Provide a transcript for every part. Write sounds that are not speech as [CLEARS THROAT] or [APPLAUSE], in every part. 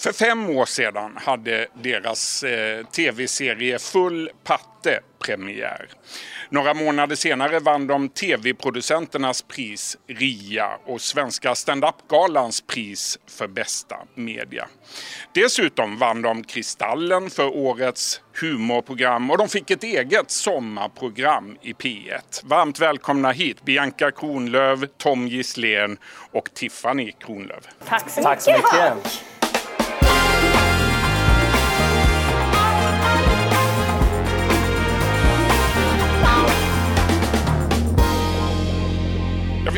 För fem år sedan hade deras eh, tv-serie Full patte premiär. Några månader senare vann de tv-producenternas pris RIA och Svenska standup-galans pris för bästa media. Dessutom vann de Kristallen för årets humorprogram och de fick ett eget sommarprogram i P1. Varmt välkomna hit Bianca Kronlöf, Tom Gisslén och Tiffany Kronlöf. Tack så Tack så mycket.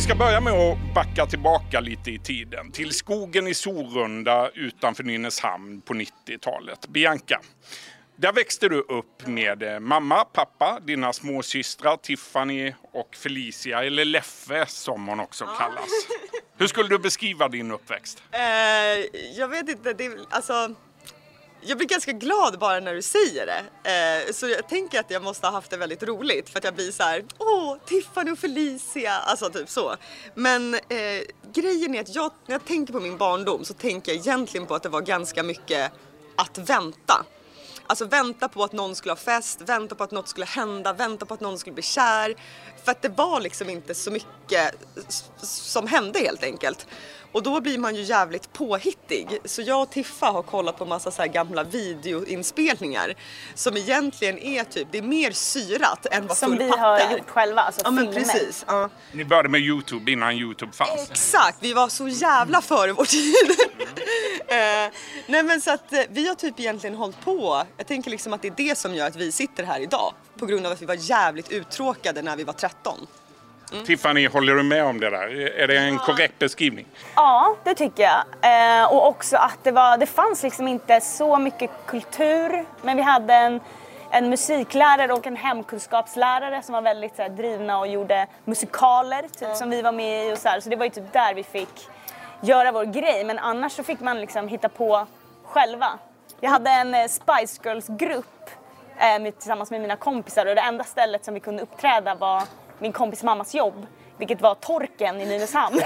Vi ska börja med att backa tillbaka lite i tiden. Till skogen i Sorunda utanför Nynäshamn på 90-talet. Bianca, där växte du upp med eh, mamma, pappa, dina småsystrar Tiffany och Felicia, eller Leffe som hon också kallas. [LAUGHS] Hur skulle du beskriva din uppväxt? Eh, jag vet inte, det, alltså jag blir ganska glad bara när du säger det. Eh, så jag tänker att jag måste ha haft det väldigt roligt för att jag blir så här: åh, Tiffany och Felicia, alltså typ så. Men eh, grejen är att jag, när jag tänker på min barndom så tänker jag egentligen på att det var ganska mycket att vänta. Alltså vänta på att någon skulle ha fest, vänta på att något skulle hända, vänta på att någon skulle bli kär. För att det var liksom inte så mycket som hände helt enkelt. Och då blir man ju jävligt påhittig. Så jag och Tiffa har kollat på massa så här gamla videoinspelningar som egentligen är typ, det är mer syrat än vad Som vi har är. gjort själva, alltså Ja men filmer. precis. Ja. Ni började med Youtube innan Youtube fanns. Exakt, vi var så jävla före vår tid. [LAUGHS] eh, nej men så att eh, vi har typ egentligen hållit på, jag tänker liksom att det är det som gör att vi sitter här idag. På grund av att vi var jävligt uttråkade när vi var 13. Tiffany, håller du med om det där? Är det en korrekt beskrivning? Ja, det tycker jag. Eh, och också att det, var, det fanns liksom inte så mycket kultur. Men vi hade en, en musiklärare och en hemkunskapslärare som var väldigt så här, drivna och gjorde musikaler typ, som vi var med i. Och så, här. så det var ju typ där vi fick göra vår grej. Men annars så fick man liksom hitta på själva. Jag hade en eh, Spice Girls-grupp eh, tillsammans med mina kompisar och det enda stället som vi kunde uppträda var min kompis mammas jobb. Vilket var Torken i Nynäshamn. [LAUGHS]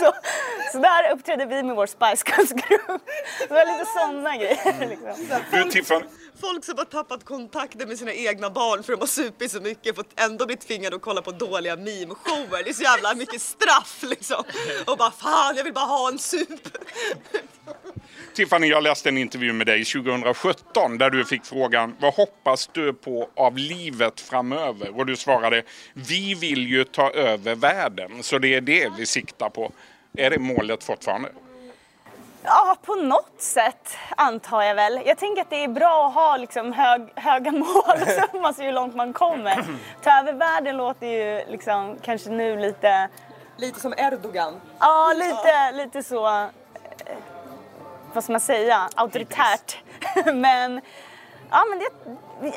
så, så där uppträdde vi med vår Spice Girls-grupp. Det var lite sådana grejer. Liksom. Du, Tiffany, Folk som har tappat kontakten med sina egna barn för de har supit så mycket fått ändå bli tvingade att kolla på dåliga meme-shower. Det är så jävla mycket straff liksom. Och bara fan jag vill bara ha en sup. Tiffany, jag läste en intervju med dig 2017 där du fick frågan vad hoppas du på av livet framöver? Och du svarade vi vill ju ta över världen så det är det vi siktar på. Är det målet fortfarande? Ja, på något sätt antar jag väl. Jag tänker att det är bra att ha liksom hög, höga [LAUGHS] mål så man ser hur långt man kommer. Ta över världen låter ju liksom kanske nu lite Lite som Erdogan. Ja, lite, lite så, vad ska man säga, auktoritärt. [LAUGHS] men, ja men det,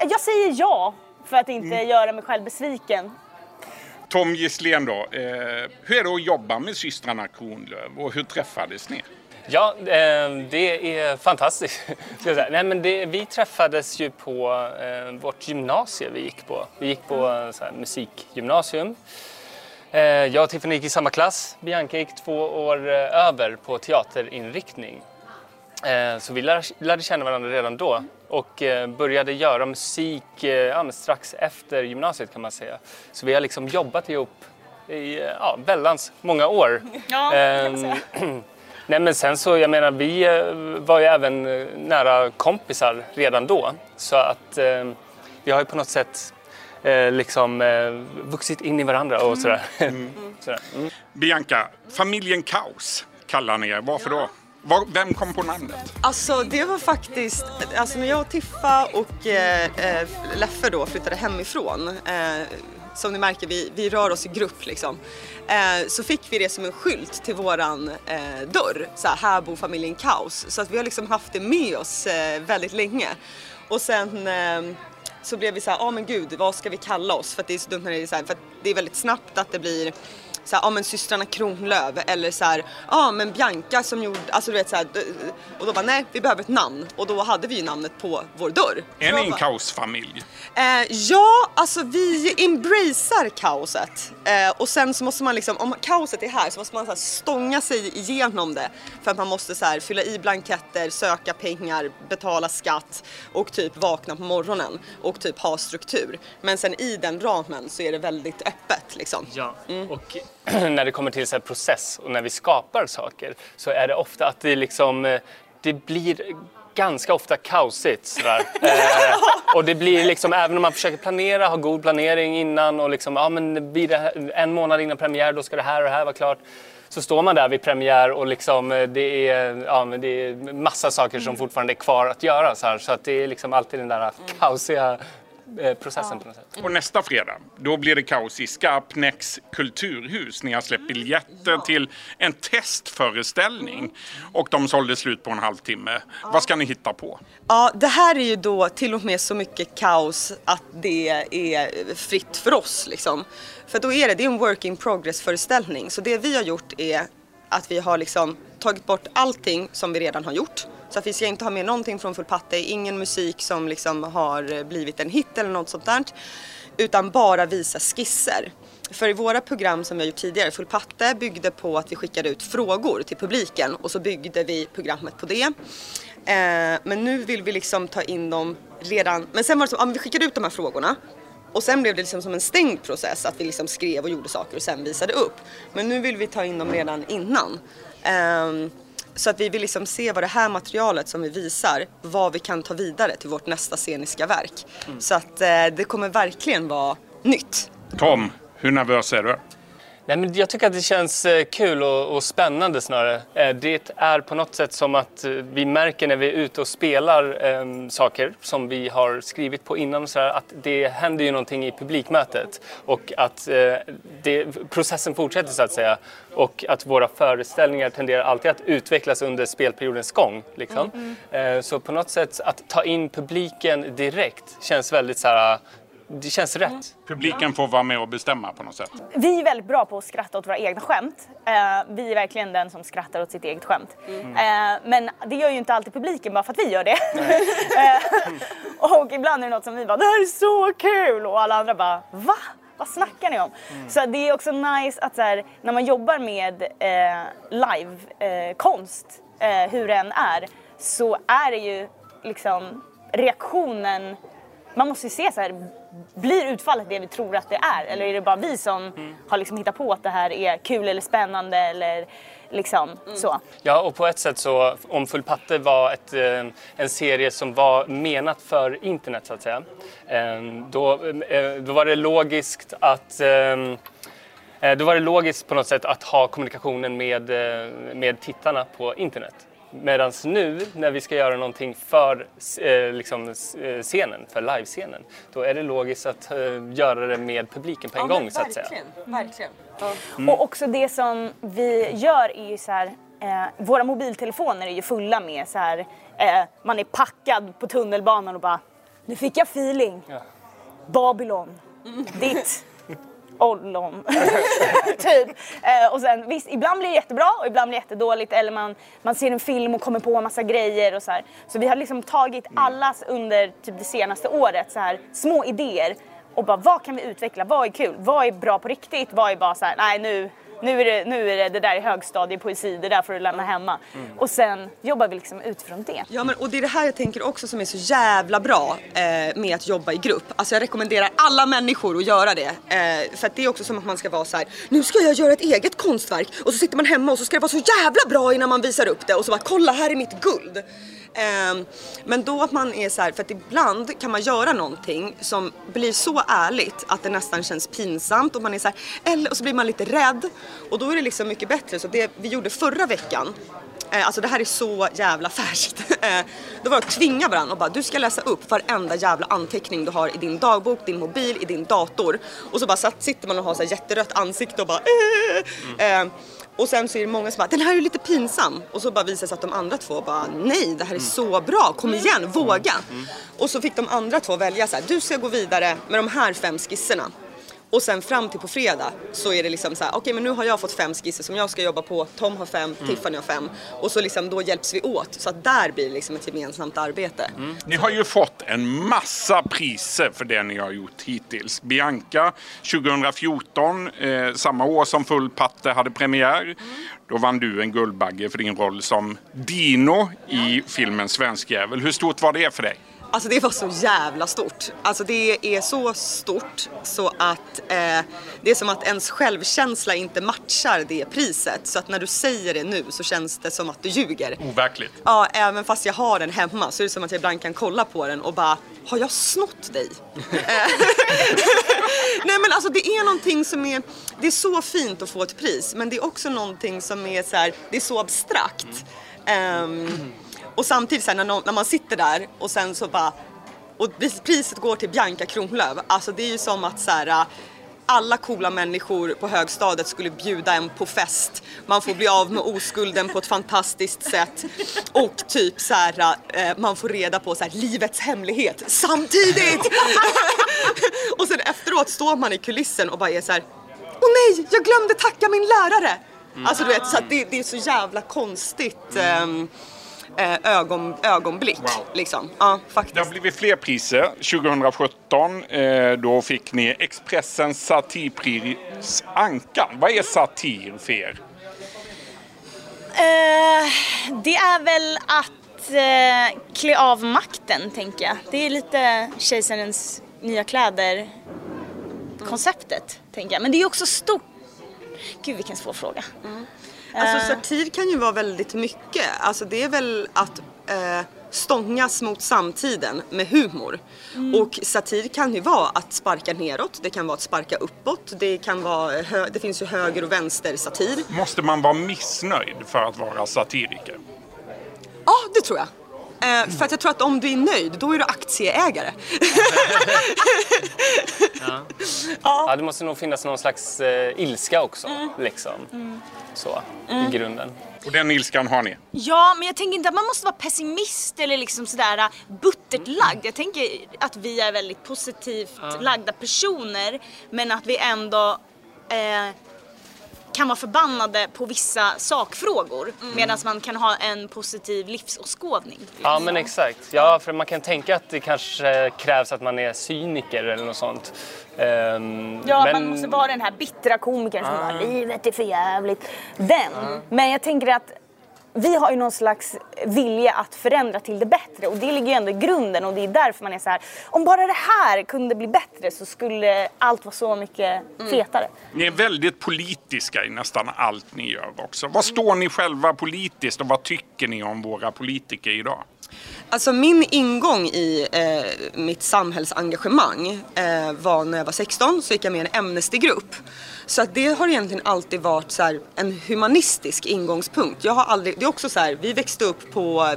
jag säger ja för att inte göra mig själv besviken. Tom Gisslén då, eh, hur är det att jobba med systrarna Kronlöf och hur träffades ni? Ja, eh, det är fantastiskt. Ska jag säga. Nej, men det, vi träffades ju på eh, vårt gymnasium vi gick på. Vi gick på eh, så här, musikgymnasium. Eh, jag och Tiffany gick i samma klass. Bianca gick två år eh, över på teaterinriktning. Eh, så vi lär, lärde känna varandra redan då och eh, började göra musik eh, ja, strax efter gymnasiet kan man säga. Så vi har liksom jobbat ihop i eh, ja, väldans många år. [LAUGHS] Ja, Ehm. [CLEARS THROAT] Nej men sen så, jag menar vi var ju även nära kompisar redan då. Så att eh, vi har ju på något sätt eh, liksom eh, vuxit in i varandra och sådär. [LAUGHS] sådär. Mm. Bianca, familjen Kaos kallar ni er. Varför då? Var, vem kom på namnet? Alltså det var faktiskt, alltså när jag och Tiffa och eh, eh, Leffe då flyttade hemifrån, eh, som ni märker vi, vi rör oss i grupp liksom, eh, så fick vi det som en skylt till våran eh, dörr, så här, här bor familjen Kaos. Så att vi har liksom haft det med oss eh, väldigt länge. Och sen eh, så blev vi så här, ja ah, men gud vad ska vi kalla oss? För att det är så dumt när det är så här, för att det är väldigt snabbt att det blir så här, ja men systrarna Kronlöf eller så här, ja men Bianca som gjorde, alltså du vet så här, och då bara nej vi behöver ett namn och då hade vi ju namnet på vår dörr. Är ni en bara, kaosfamilj? Eh, ja, alltså vi embracear kaoset. Eh, och sen så måste man liksom, om kaoset är här så måste man så här stånga sig igenom det. För att man måste så här fylla i blanketter, söka pengar, betala skatt och typ vakna på morgonen och typ ha struktur. Men sen i den ramen så är det väldigt öppet liksom. Ja, och [CLEARS THROAT] när det kommer till så process och när vi skapar saker så är det ofta att det liksom, eh, det blir ganska ofta kaosigt sådär. [LAUGHS] eh, och det blir liksom, även om man försöker planera, ha god planering innan och liksom, ja men här, en månad innan premiär då ska det här och det här vara klart. Så står man där vid premiär och liksom, eh, det, är, ja, men det är massa saker som fortfarande är kvar att göra. Så, här, så att det är liksom alltid den där kaosiga eh, processen på något sätt. Och nästa fredag, då blir det kaos i Skarpnäcks kulturhus. Ni har släppt biljetter till en testföreställning och de sålde slut på en halvtimme. Vad ska ni hitta på? Ja, det här är ju då till och med så mycket kaos att det är fritt för oss liksom. För då är det, det är en work in progress föreställning. Så det vi har gjort är att vi har liksom tagit bort allting som vi redan har gjort. Så att vi ska inte ha med någonting från Full Patte, ingen musik som liksom har blivit en hit eller något sånt där. Utan bara visa skisser. För i våra program som vi har gjort tidigare, Full Patte byggde på att vi skickade ut frågor till publiken och så byggde vi programmet på det. Eh, men nu vill vi liksom ta in dem redan, men sen var det så, ja, men vi skickade ut de här frågorna och sen blev det liksom som en stängd process att vi liksom skrev och gjorde saker och sen visade upp. Men nu vill vi ta in dem redan innan. Eh, så att vi vill liksom se vad det här materialet som vi visar, vad vi kan ta vidare till vårt nästa sceniska verk. Så att eh, det kommer verkligen vara nytt. Tom, hur nervös är du? Nej, men jag tycker att det känns eh, kul och, och spännande snarare. Eh, Det är på något sätt som att eh, vi märker när vi är ute och spelar eh, saker som vi har skrivit på innan så här, att det händer ju någonting i publikmötet och att eh, det, processen fortsätter så att säga. Och att våra föreställningar tenderar alltid att utvecklas under spelperiodens gång. Liksom. Eh, Så på något sätt att ta in publiken direkt känns väldigt så här, det känns rätt. Publiken får vara med och bestämma på något sätt. Vi är väldigt bra på att skratta åt våra egna skämt. Eh, vi är verkligen den som skrattar åt sitt eget skämt. Eh, men det gör ju inte alltid publiken bara för att vi gör det. [LAUGHS] eh, och ibland är det något som vi bara “det här är så kul” och alla andra bara “va?” Vad snackar ni om? Så det är också nice att så här, när man jobbar med eh, live-konst, eh, hur den är, så är det ju liksom reaktionen man måste ju se så här, blir utfallet det vi tror att det är? Eller är det bara vi som har liksom hittat på att det här är kul eller spännande eller liksom så? Ja, och på ett sätt så, om Full Patte var ett, eh, en serie som var menat för internet så att säga, eh, då, eh, då var det logiskt att då var det logiskt på något sätt att ha kommunikationen med, med tittarna på internet. Medan nu när vi ska göra någonting för eh, liksom, eh, scenen, för livescenen, då är det logiskt att eh, göra det med publiken på en gång så att säga. verkligen. Och också det som vi gör är ju så här, eh, våra mobiltelefoner är ju fulla med så här, eh, man är packad på tunnelbanan och bara, nu fick jag feeling. Ja. Babylon, ditt ollon. [LAUGHS] typ. Eh, och sen visst, ibland blir det jättebra och ibland blir det jättedåligt. Eller man, man ser en film och kommer på en massa grejer och så här. Så vi har liksom tagit allas under typ det senaste året så här små idéer och bara vad kan vi utveckla? Vad är kul? Vad är bra på riktigt? Vad är bara så här, nej nu nu är, det, nu är det det där i högstadiepoesi, det där får du lämna hemma. Och sen jobbar vi liksom utifrån det. Ja men och det är det här jag tänker också som är så jävla bra eh, med att jobba i grupp. Alltså jag rekommenderar alla människor att göra det. Eh, för att det är också som att man ska vara så här: nu ska jag göra ett eget konstverk och så sitter man hemma och så ska det vara så jävla bra innan man visar upp det och så bara kolla här är mitt guld. Eh, men då att man är så här, för att ibland kan man göra någonting som blir så ärligt att det nästan känns pinsamt och man är så här, eller och så blir man lite rädd och då är det liksom mycket bättre. Så det vi gjorde förra veckan Eh, Alltså det här är så jävla [LAUGHS] färskt. Eh, Då var det att tvinga varandra och bara du ska läsa upp varenda jävla anteckning du har i din dagbok, din mobil, i din dator. Och så bara satt, sitter man och har så här jätterött ansikte och bara eh. Eh, Och sen så är det många som bara den här är ju lite pinsam. Och så bara visar det sig att de andra två bara nej det här är så bra, kom igen, våga. Och så fick de andra två välja så här, du ska gå vidare med de här fem skisserna. Och sen fram till på fredag så är det liksom så här, okej men nu har jag fått fem skisser som jag ska jobba på, Tom har fem, Tiffany har fem. Och så liksom då hjälps vi åt. Så att där blir det liksom ett gemensamt arbete. Ni har ju fått en massa priser för det ni har gjort hittills. Bianca 2014, eh, samma år som Full patte hade premiär. Då vann du en Guldbagge för din roll som Dino i filmen Svenskjävel. Hur stort var det för dig? Alltså det var så jävla stort. Alltså det är så stort så att eh, det är som att ens självkänsla inte matchar det priset. Så att när du säger det nu så känns det som att du ljuger. Overkligt. Ja, även fast jag har den hemma så är det som att jag ibland kan kolla på den och bara har jag snott dig? [LAUGHS] Nej men alltså det är någonting som är, det är så fint att få ett pris men det är också någonting som är så här, det är så abstrakt. Ehm, och samtidigt sen när, någon, när man sitter där och sen så bara, och priset går till Bianca Kronlöf, alltså det är ju som att så här, alla coola människor på högstadiet skulle bjuda en på fest. Man får bli av med oskulden på ett fantastiskt sätt. Och typ så här, eh, man får reda på så här, livets hemlighet samtidigt. [LAUGHS] och sen efteråt står man i kulissen och bara är så här, åh nej, jag glömde tacka min lärare. Alltså du vet, så det, det är så jävla konstigt. Mm. Um, ögon, ögonblick. Wow. Liksom. Ja, faktiskt. Det har blivit fler priser. 2017 eh, då fick ni Expressens satirpris Ankan. Vad är satir för er? Eh, det är väl att eh, klä av makten, tänker jag. Det är lite kejsarens nya kläder konceptet, tänker jag. Men det är också stort. Gud, vilken svår fråga. Alltså satir kan ju vara väldigt mycket. Alltså det är väl att eh, stångas mot samtiden med humor. Och satir kan ju vara att sparka neråt, det kan vara att sparka uppåt, det kan vara, det finns ju höger och vänster satir. Måste man vara missnöjd för att vara satiriker? Ja, det tror jag. Eh, för att jag tror att om du är nöjd, då är du aktieägare. [LAUGHS] Ja, det måste nog finnas någon slags eh, ilska också, liksom. Så, i grunden. Och den ilskan har ni? Ja, men jag tänker inte att man måste vara pessimist eller liksom sådär äh, buttert lagd. Jag tänker att vi är väldigt positivt lagda personer, men att vi ändå eh, kan vara förbannade på vissa sakfrågor medan man kan ha en positiv livsåskådning. Ja, men exakt. Ja, för man kan tänka att det kanske krävs att man är cyniker eller något sånt. Ehm, Ja, men... man måste vara den här bittra komikern som bara livet är för jävligt. Den. Men jag tänker att vi har ju någon slags vilja att förändra till det bättre och det ligger ju ändå i grunden och det är därför man är så här. Om bara det här kunde bli bättre så skulle allt vara så mycket fetare. Ni är väldigt politiska i nästan allt ni gör också. Vad står ni själva politiskt och vad tycker ni om våra politiker idag? Alltså min ingång i eh, mitt samhällsengagemang eh, var när jag var 16 så gick jag med i en Amnestygrupp. Så att det har egentligen alltid varit så här, en humanistisk ingångspunkt. Jag har aldrig, det är också så här, vi växte upp på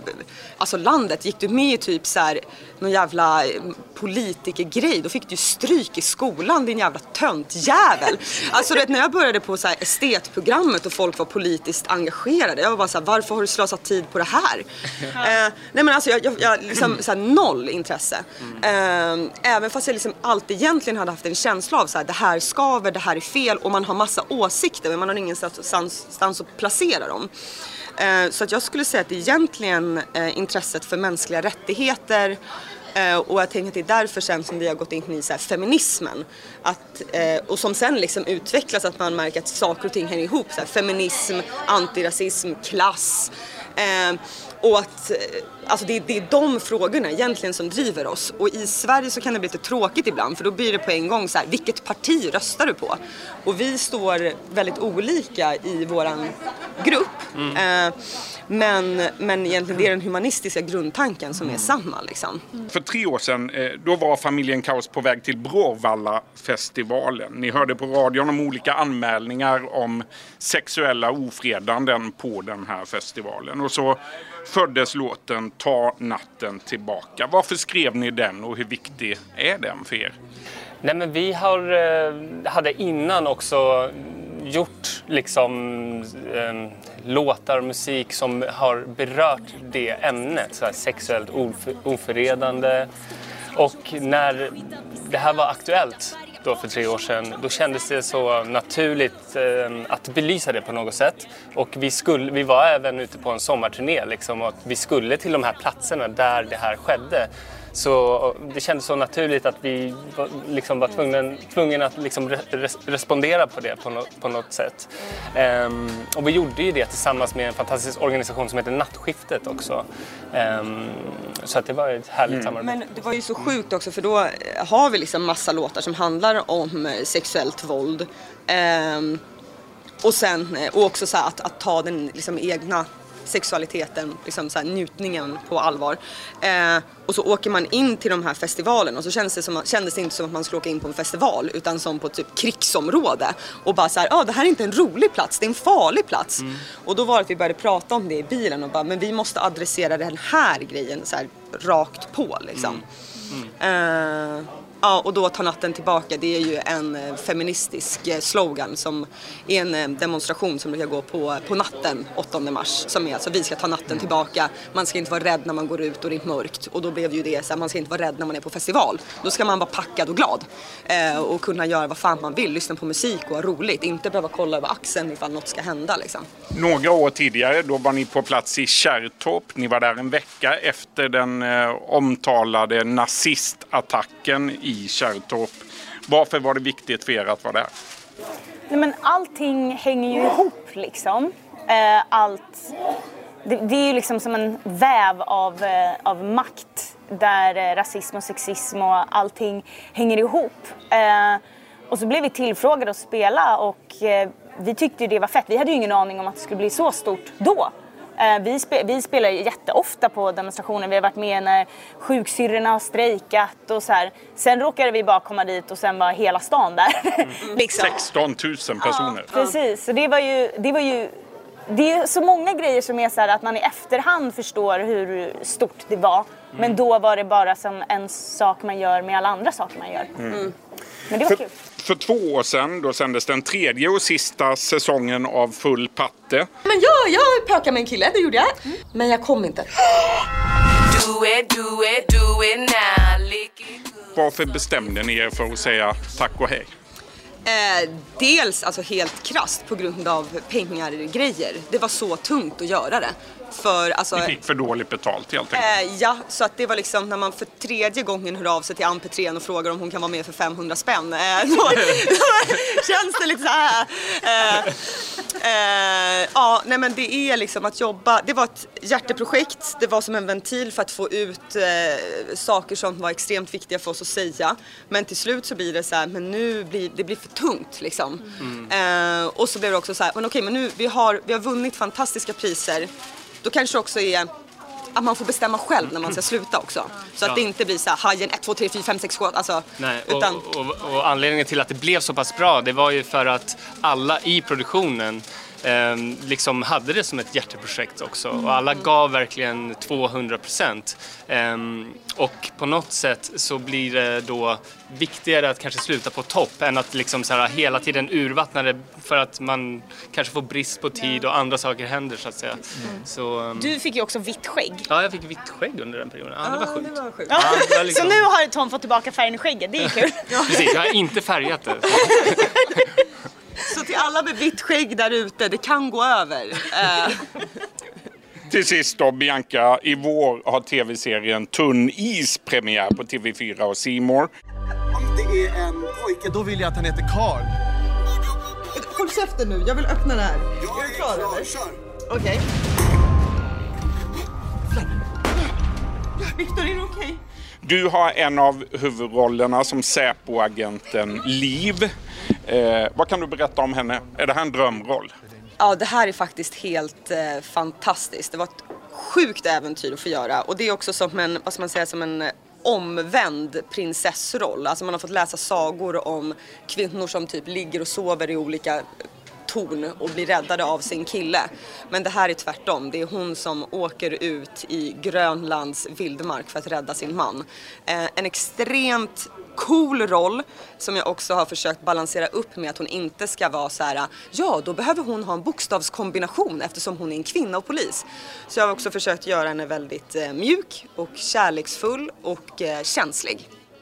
alltså landet, gick du med i typ så här, någon jävla eh, politikergrej då fick du stryk i skolan din jävla töntjävel. Alltså vet, när jag började på så här estetprogrammet och folk var politiskt engagerade, jag var bara så här, varför har du slösat tid på det här? Eh, nej men alltså jag, jag, jag liksom såhär, noll intresse. Eh, även fast jag liksom alltid egentligen hade haft en känsla av såhär det här skaver, det här är fel och man har massa åsikter men man har ingenstans att placera dem. Ehm, så att jag skulle säga att egentligen eh, intresset för mänskliga rättigheter eh, och jag tänker att det är därför sen som vi har gått in i så feminismen. Att, eh, och som sen liksom utvecklas att man märker att saker och ting hänger ihop. Så här, feminism, antirasism, klass. Eh, och att alltså det, det är de frågorna egentligen som driver oss. Och i Sverige så kan det bli lite tråkigt ibland för då blir det på en gång så här, vilket parti röstar du på? Och vi står väldigt olika i våran grupp. Eh, men, men egentligen det är den humanistiska grundtanken som är samma liksom. För tre år sedan eh, då var familjen Kaos på väg till Bråvalla-festivalen. Ni hörde på radion om olika anmälningar om sexuella ofredanden på den här festivalen. Och så föddes låten Ta natten tillbaka. Varför skrev ni den och hur viktig är den för er? Nej, men vi har, eh, hade innan också gjort liksom eh, låtar och musik som har berört det ämnet, så här sexuellt of- oförredande. Och när det här var aktuellt då för tre år sedan, då kändes det så naturligt eh, att belysa det på något sätt. Och vi, skulle, vi var även ute på en sommarturné liksom, och vi skulle till de här platserna där det här skedde. Så det kändes så naturligt att vi liksom var tvungna, tvungna att liksom res, respondera på det på, no, på något sätt. Um, och vi gjorde ju det tillsammans med en fantastisk organisation som heter Nattskiftet också. Um, så att det var ett härligt mm. samarbete. Men det var ju så sjukt också för då har vi liksom massa låtar som handlar om sexuellt våld. Um, och sen och också så att, att ta den liksom egna sexualiteten, liksom så här, njutningen på allvar. Eh, och så åker man in till de här festivalen och så kändes det, som, kändes det inte som att man skulle åka in på en festival utan som på typ krigsområde. Och bara så här, ah, det här är inte en rolig plats, det är en farlig plats. Mm. Och då var det att vi började prata om det i bilen och bara, men vi måste adressera den här grejen så här, rakt på liksom. Mm. Mm. Eh, Ja, och då ta natten tillbaka, det är ju en eh, feministisk eh, slogan som är en eh, demonstration som brukar gå på, på natten 8 mars. Som är alltså vi ska ta natten tillbaka, man ska inte vara rädd när man går ut och det är mörkt. Och då blev ju det så här, man ska inte vara rädd när man är på festival. Då ska man vara packad och glad eh, och kunna göra vad fan man vill, lyssna på musik och ha roligt. Inte behöva kolla över axeln ifall något ska hända liksom. Några år tidigare, då var ni på plats i Kärrtorp. Ni var där en vecka efter den eh, omtalade nazistattacken i i Kärrtorp. Varför var det viktigt för er att vara där? Nej, men allting hänger ju ihop liksom. Eh, allt, det, det, är ju liksom som en väv av, eh, av makt där eh, rasism och sexism och allting hänger ihop. Och så blev vi tillfrågade att spela och vi tyckte det var fett. Vi hade ju ingen aning om att det skulle bli så stort då. Eh, vi, spe, vi spelar jätteofta på demonstrationer. Vi har varit med när sjuksyrrorna har strejkat och så här. Sen råkade vi bara komma dit och sen var hela stan där. [LAUGHS] Mm. liksom. 16 000 personer. Ja, precis, så det var ju, det var ju det är så många grejer som är så att man i efterhand förstår hur stort det var. Mm. Men då var det bara som en sak man gör med alla andra saker man gör. Mm. Men det var för, kul. För två år sedan då sändes den tredje och sista säsongen av Full patte. Men ja, jag pökade med en kille, det gjorde jag. Mm. Men jag kom inte. Do it, do it, do it now. Varför bestämde ni er för att säga tack och hej? Eh, dels alltså helt krast på grund av pengar-grejer. Det var så tungt att göra det. För, alltså, Ni fick för dåligt betalt helt enkelt? Eh, ja, så att det var liksom när man för tredje gången hör av sig till Ampetrén och frågar om hon kan vara med för 500 spänn. Eh, [LAUGHS] då, känns det lite så här. Ja, nej men det är liksom att jobba. Det var ett hjärteprojekt. Det var som en ventil för att få ut eh, saker som var extremt viktiga för oss att säga. Men till slut så blir det så här, men nu blir det blir för tungt liksom. Mm. Eh, och så blev det också så här, men okej, men nu vi har, vi har vunnit fantastiska priser då kanske det också är att man får bestämma själv när man ska sluta också. Så att ja. det inte blir så här hajen 1, 2, 3, 4, 5, 6, 7, alltså. Nej, utan... och, och, och, anledningen till att det blev så pass bra det var ju för att alla i produktionen liksom hade det som ett hjärteprojekt också mm. och alla gav verkligen 200 procent. Eh, och på något sätt så blir det då viktigare att kanske sluta på topp än att liksom så här, hela tiden urvattna det för att man kanske får brist på tid och andra saker händer så att säga. Mm. Så, um... Du fick ju också vitt skägg. Ja, jag fick vitt skägg under den perioden. Ja, det var sjukt. Det var sjukt. Ja, var [LAUGHS] liksom... Så nu har Tom fått tillbaka färgen i skägget, det är kul. [LAUGHS] Precis, jag har inte färgat det. [LAUGHS] Alla med vitt skägg där ute, det kan gå över. Eh. Till sist då, Bianca. I vår har tv-serien Tunn is premiär på TV4 och Simor. Om det är en pojke, då vill jag att han heter Karl. Håll käften nu, jag vill öppna det här. Jag är du klar, klar eller? Kör. Okej. Okay. Viktor, är det okej? Okay? Du har en av huvudrollerna som Säpo-agenten Liv. Eh, vad kan du berätta om henne? Är det här en drömroll? Ja, det här är faktiskt helt eh, fantastiskt. Det var ett sjukt äventyr att få göra och det är också som en, vad ska man säga, som en eh, omvänd prinsessroll. Alltså man har fått läsa sagor om kvinnor som typ ligger och sover i olika torn och blir räddade av sin kille. Men det här är tvärtom. Det är hon som åker ut i Grönlands vildmark för att rädda sin man. Eh, en extremt cool roll som jag också har försökt balansera upp med att hon inte ska vara så här, ja då behöver hon ha en bokstavskombination eftersom hon är en kvinna och polis. Så jag har också försökt göra henne väldigt eh, mjuk och kärleksfull och eh,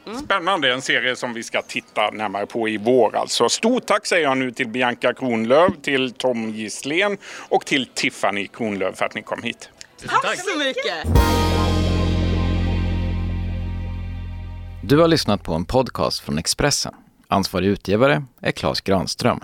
känslig. Spännande, en serie som vi ska titta närmare på i vår. Alltså. Stort tack säger jag nu till Bianca Kronlöf, till Tom Gisslén och till Tiffany Kronlöf för att ni kom hit. Tack så mycket! Du har lyssnat på en podcast från Expressen. Ansvarig utgivare är Klas Granström.